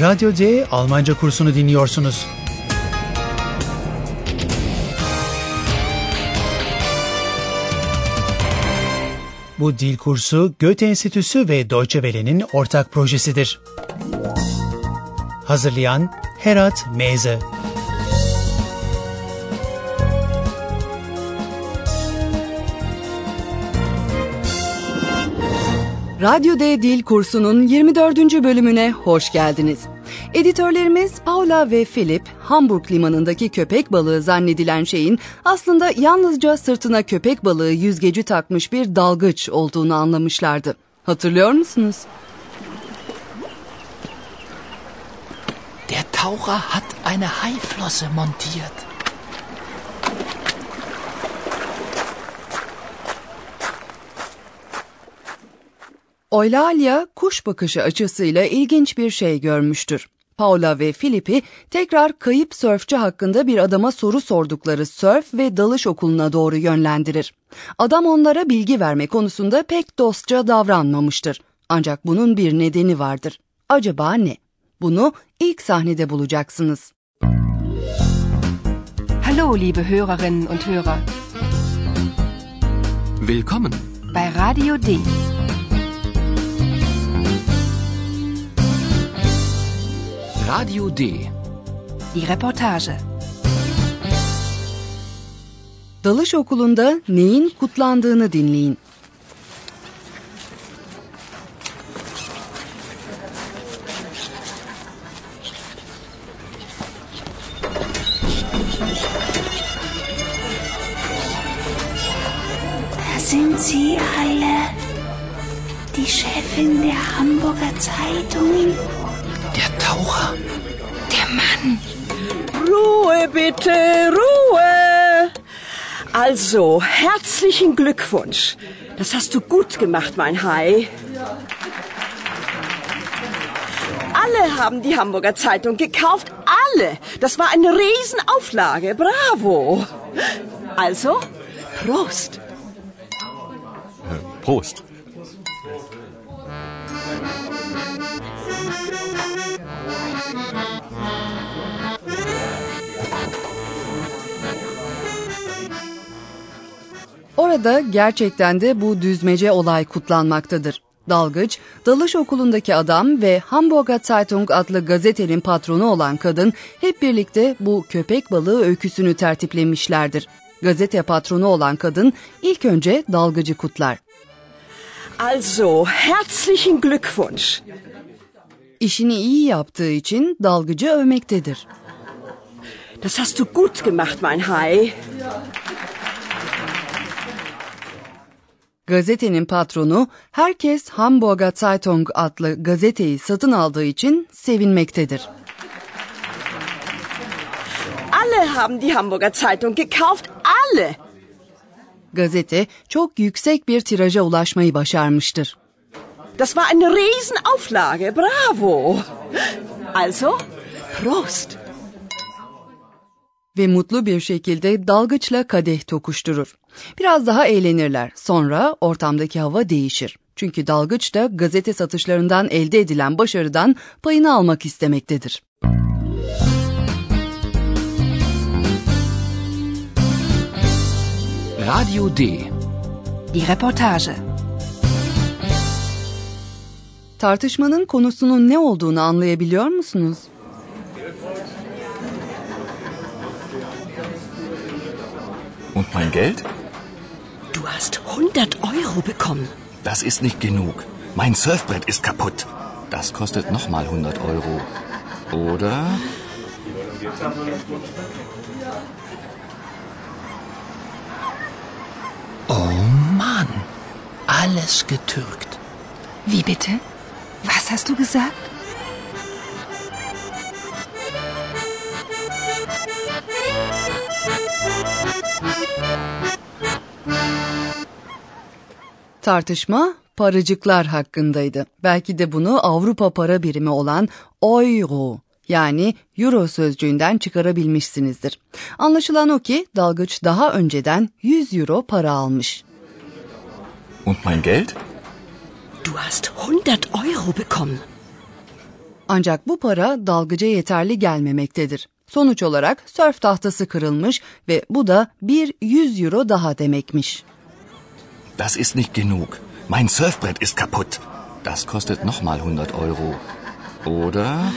Radyo D Almanca kursunu dinliyorsunuz. Bu dil kursu Goethe Enstitüsü ve Deutsche Welle'nin ortak projesidir. Hazırlayan Herat Meze Radyo D Dil kursunun 24. bölümüne hoş geldiniz. Editörlerimiz Paula ve Philip, Hamburg limanındaki köpek balığı zannedilen şeyin aslında yalnızca sırtına köpek balığı yüzgeci takmış bir dalgıç olduğunu anlamışlardı. Hatırlıyor musunuz? Der Taucher hat eine Haiflosse montiert. Eulalia kuş bakışı açısıyla ilginç bir şey görmüştür. Paula ve Filip'i tekrar kayıp sörfçü hakkında bir adama soru sordukları sörf ve dalış okuluna doğru yönlendirir. Adam onlara bilgi verme konusunda pek dostça davranmamıştır. Ancak bunun bir nedeni vardır. Acaba ne? Bunu ilk sahnede bulacaksınız. Hallo, liebe Hörerinnen und Hörer. Willkommen. Bei Radio D. Radio D. Die Reportage. Dalış okulunda neyin kutlandığını dinleyin. Da sind sie alle. Die Chefin der Hamburger Zeitung. Der Taucher. Der Mann. Ruhe bitte, Ruhe. Also, herzlichen Glückwunsch. Das hast du gut gemacht, mein Hai. Alle haben die Hamburger Zeitung gekauft. Alle. Das war eine Riesenauflage. Bravo. Also, Prost. Prost. Orada gerçekten de bu düzmece olay kutlanmaktadır. Dalgıç, dalış okulundaki adam ve Hamburger Zeitung adlı gazetenin patronu olan kadın hep birlikte bu köpek balığı öyküsünü tertiplemişlerdir. Gazete patronu olan kadın ilk önce dalgıcı kutlar. Also, herzlichen Glückwunsch. İşini iyi yaptığı için dalgıcı övmektedir. Das hast du gut gemacht, mein Hai. Gazetenin patronu herkes Hamburger Zeitung adlı gazeteyi satın aldığı için sevinmektedir. Alle haben die Hamburger Zeitung gekauft. Alle. Gazete çok yüksek bir tiraja ulaşmayı başarmıştır. Das war eine Riesenauflage. Bravo. Also, Prost. Ve mutlu bir şekilde dalgıçla kadeh tokuşturur. Biraz daha eğlenirler. Sonra ortamdaki hava değişir. Çünkü dalgıç da gazete satışlarından elde edilen başarıdan payını almak istemektedir. Radio D. Die Reportage. Tartışmanın konusunun ne olduğunu anlayabiliyor musunuz? Und mein Geld? Du hast 100 Euro bekommen. Das ist nicht genug. Mein Surfbrett ist kaputt. Das kostet nochmal 100 Euro. Oder? Oh Mann. Alles getürkt. Wie bitte? Was hast du gesagt? Tartışma paracıklar hakkındaydı. Belki de bunu Avrupa para birimi olan euro yani euro sözcüğünden çıkarabilmişsinizdir. Anlaşılan o ki dalgıç daha önceden 100 euro para almış. Und mein Geld? Du hast 100 Euro bekommen. Ancak bu para dalgıca yeterli gelmemektedir. Sonuç olarak sörf tahtası kırılmış ve bu da bir 100 euro daha demekmiş. Das ist nicht genug. Mein Surfbrett ist kaputt. Das kostet nochmal 100 Euro. Oder?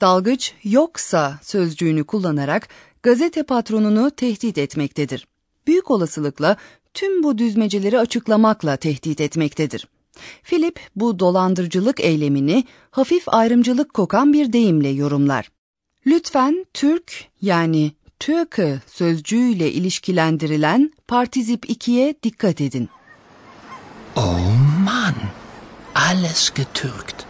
Dalgıç yoksa sözcüğünü kullanarak gazete patronunu tehdit etmektedir. Büyük olasılıkla tüm bu düzmeceleri açıklamakla tehdit etmektedir. Philip bu dolandırıcılık eylemini hafif ayrımcılık kokan bir deyimle yorumlar. Lütfen Türk yani Türk'ü sözcüğüyle ilişkilendirilen partizip 2'ye dikkat edin. Oh Mann, alles getürkt.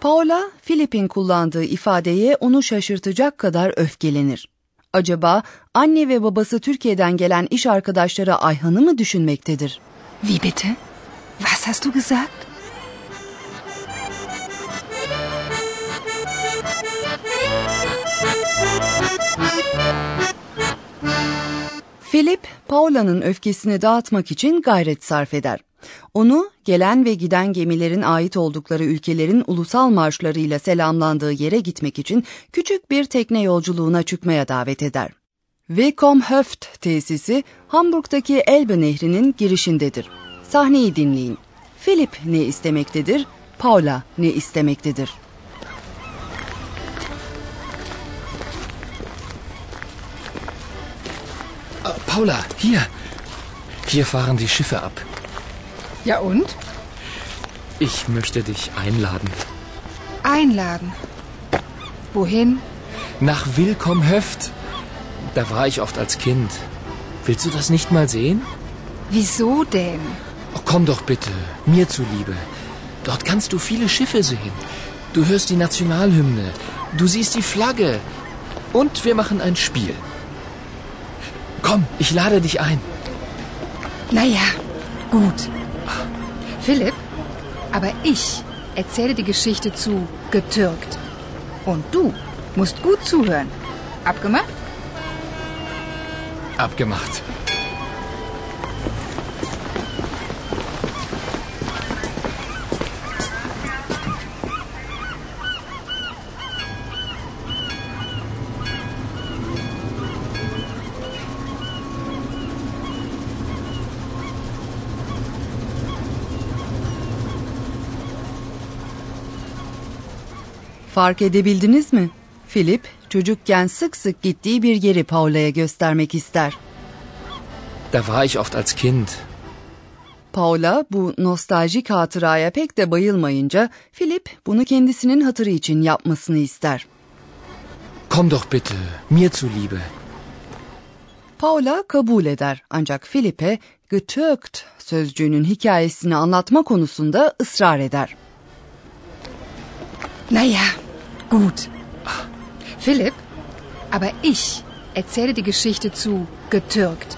Paula, Philip'in kullandığı ifadeye onu şaşırtacak kadar öfkelenir. Acaba anne ve babası Türkiye'den gelen iş arkadaşları Ayhan'ı mı düşünmektedir? Wie bitte? Was hast du gesagt? Philip, Paula'nın öfkesini dağıtmak için gayret sarf eder. Onu gelen ve giden gemilerin ait oldukları ülkelerin ulusal marşlarıyla selamlandığı yere gitmek için küçük bir tekne yolculuğuna çıkmaya davet eder. Willkomhöft tesisi Hamburg'daki Elbe Nehri'nin girişindedir. Sahneyi dinleyin. Philip ne istemektedir? Paula ne istemektedir? Paula, hier. Hier fahren die Schiffe ab. Ja und? Ich möchte dich einladen. Einladen. Wohin? Nach Willkomhöft. Da war ich oft als Kind. Willst du das nicht mal sehen? Wieso denn? Oh, komm doch bitte, mir zuliebe. Dort kannst du viele Schiffe sehen. Du hörst die Nationalhymne. Du siehst die Flagge. Und wir machen ein Spiel. Komm, ich lade dich ein. Naja, gut. Philipp, aber ich erzähle die Geschichte zu getürkt. Und du musst gut zuhören. Abgemacht? Abgemacht. Fark edebildiniz mi? Philip, çocukken sık sık gittiği bir yeri Paula'ya göstermek ister. Da war ich oft als Kind. Paula bu nostaljik hatıraya pek de bayılmayınca Philip bunu kendisinin hatırı için yapmasını ister. Komm doch bitte, mir zuliebe. Paula kabul eder ancak Philip'e getürkt sözcüğünün hikayesini anlatma konusunda ısrar eder. Naja, gut. Philipp, aber ich erzähle die Geschichte zu getürkt.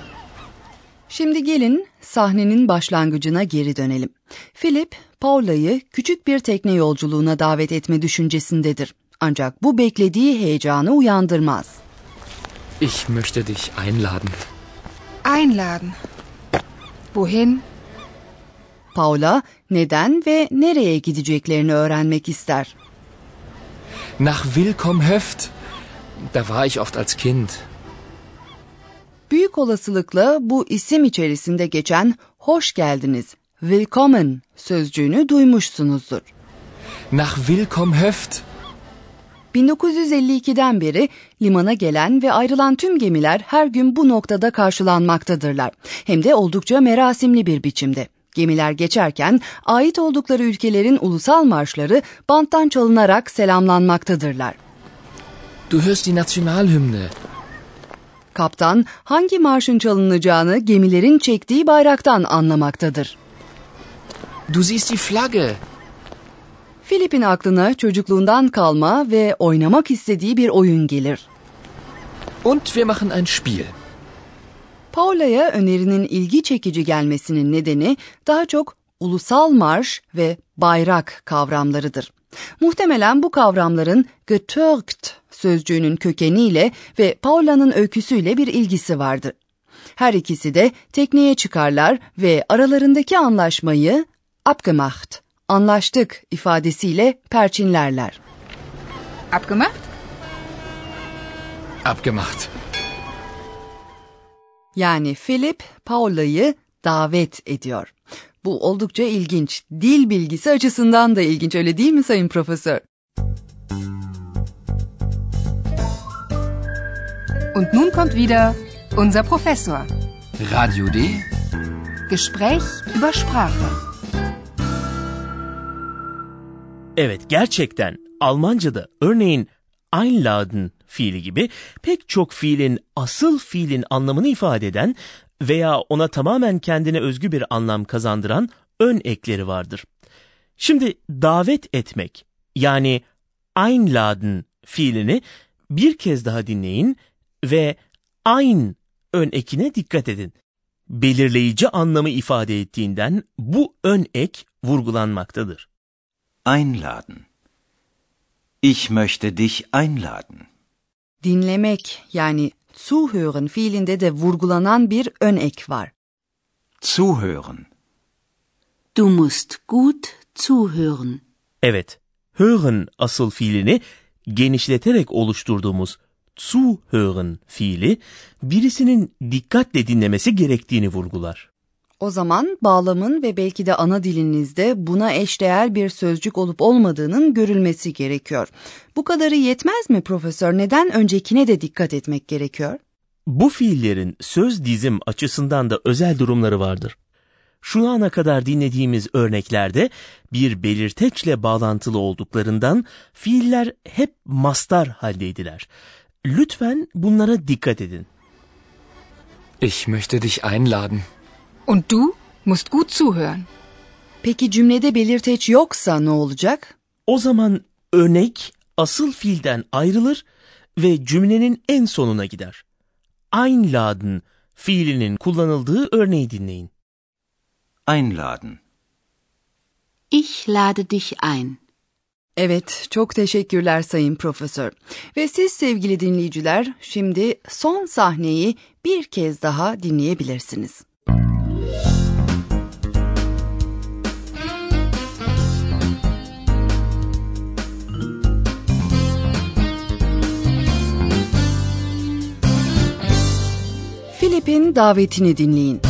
Şimdi gelin sahnenin başlangıcına geri dönelim. Philip, Paula'yı küçük bir tekne yolculuğuna davet etme düşüncesindedir. Ancak bu beklediği heyecanı uyandırmaz. Ich möchte dich einladen. Einladen. Wohin? Paula neden ve nereye gideceklerini öğrenmek ister. Nach Willkomhöft. Da war ich oft als Kind. Büyük olasılıkla bu isim içerisinde geçen hoş geldiniz, willkommen sözcüğünü duymuşsunuzdur. Nach Willkomhöft. 1952'den beri limana gelen ve ayrılan tüm gemiler her gün bu noktada karşılanmaktadırlar. Hem de oldukça merasimli bir biçimde. Gemiler geçerken ait oldukları ülkelerin ulusal marşları banttan çalınarak selamlanmaktadırlar. Du hörst die Nationalhymne. Kaptan hangi marşın çalınacağını gemilerin çektiği bayraktan anlamaktadır. Du siehst die Flagge. Filip'in aklına çocukluğundan kalma ve oynamak istediği bir oyun gelir. Und wir machen ein Spiel. Paula'ya önerinin ilgi çekici gelmesinin nedeni daha çok ulusal marş ve bayrak kavramlarıdır. Muhtemelen bu kavramların getürkt sözcüğünün kökeniyle ve Paula'nın öyküsüyle bir ilgisi vardı. Her ikisi de tekneye çıkarlar ve aralarındaki anlaşmayı abgemacht, anlaştık ifadesiyle perçinlerler. Abgemacht? Abgemacht. Yani Philip Paula'yı davet ediyor. Bu oldukça ilginç. Dil bilgisi açısından da ilginç öyle değil mi sayın profesör? Und nun kommt wieder unser Professor. Radio D. Gespräch über Sprache. Evet gerçekten Almanca'da örneğin einladen fiili gibi pek çok fiilin asıl fiilin anlamını ifade eden veya ona tamamen kendine özgü bir anlam kazandıran ön ekleri vardır. Şimdi davet etmek yani einladen fiilini bir kez daha dinleyin ve ein ön ekine dikkat edin. Belirleyici anlamı ifade ettiğinden bu ön ek vurgulanmaktadır. Einladen. Ich möchte dich einladen. Dinlemek yani zuhören fiilinde de vurgulanan bir ön ek var. Zuhören. Du musst gut zuhören. Evet, hören asıl fiilini genişleterek oluşturduğumuz zuhören fiili birisinin dikkatle dinlemesi gerektiğini vurgular. O zaman bağlamın ve belki de ana dilinizde buna eşdeğer bir sözcük olup olmadığının görülmesi gerekiyor. Bu kadarı yetmez mi profesör? Neden öncekine de dikkat etmek gerekiyor? Bu fiillerin söz dizim açısından da özel durumları vardır. Şu ana kadar dinlediğimiz örneklerde bir belirteçle bağlantılı olduklarından fiiller hep mastar haldeydiler. Lütfen bunlara dikkat edin. Ich möchte dich einladen. Und du musst gut zuhören. Peki cümlede belirteç yoksa ne olacak? O zaman örnek asıl fiilden ayrılır ve cümlenin en sonuna gider. Einladen fiilinin kullanıldığı örneği dinleyin. Einladen. Ich lade dich ein. Evet, çok teşekkürler sayın profesör. Ve siz sevgili dinleyiciler, şimdi son sahneyi bir kez daha dinleyebilirsiniz. Filip'in davetini dinleyin.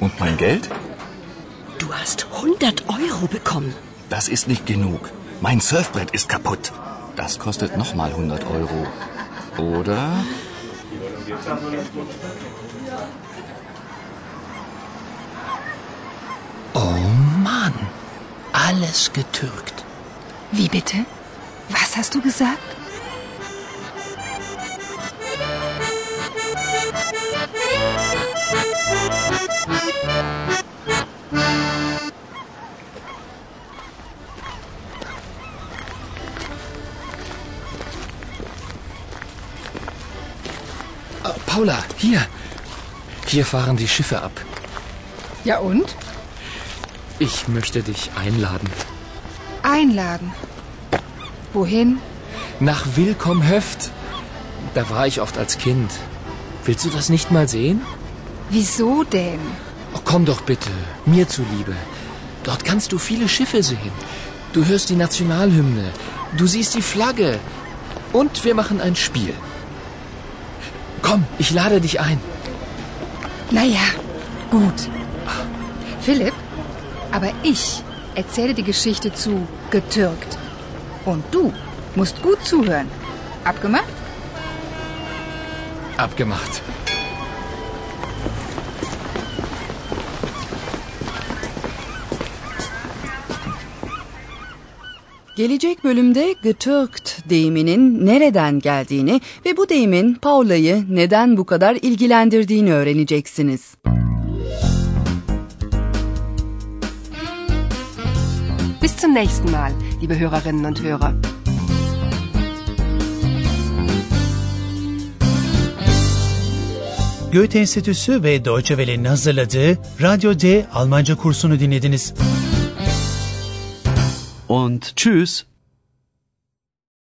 Und mein Geld? Du hast 100 Euro bekommen. Das ist nicht genug. Mein Surfbrett ist kaputt. Das kostet nochmal 100 Euro. Oder? Oh Mann, alles getürkt. Wie bitte? Was hast du gesagt? Äh, Paula, hier. Hier fahren die Schiffe ab. Ja und? Ich möchte dich einladen. Einladen. Wohin? Nach Willkommhöft. Da war ich oft als Kind. Willst du das nicht mal sehen? Wieso denn? Oh, komm doch bitte, mir zuliebe. Dort kannst du viele Schiffe sehen. Du hörst die Nationalhymne. Du siehst die Flagge. Und wir machen ein Spiel. Komm, ich lade dich ein. Naja, gut. Philipp, aber ich erzähle die Geschichte zu getürkt. Und du musst gut zuhören. Abgemacht? Abgemacht. Gelecek bölümde getürkt deyiminin nereden geldiğini ve bu deyimin Paula'yı neden bu kadar ilgilendirdiğini öğreneceksiniz. Bis zum nächsten Mal, liebe Hörerinnen und Hörer. Goethe Enstitüsü ve Deutsche Welle'nin hazırladığı Radyo D Almanca kursunu dinlediniz. Und tschüss.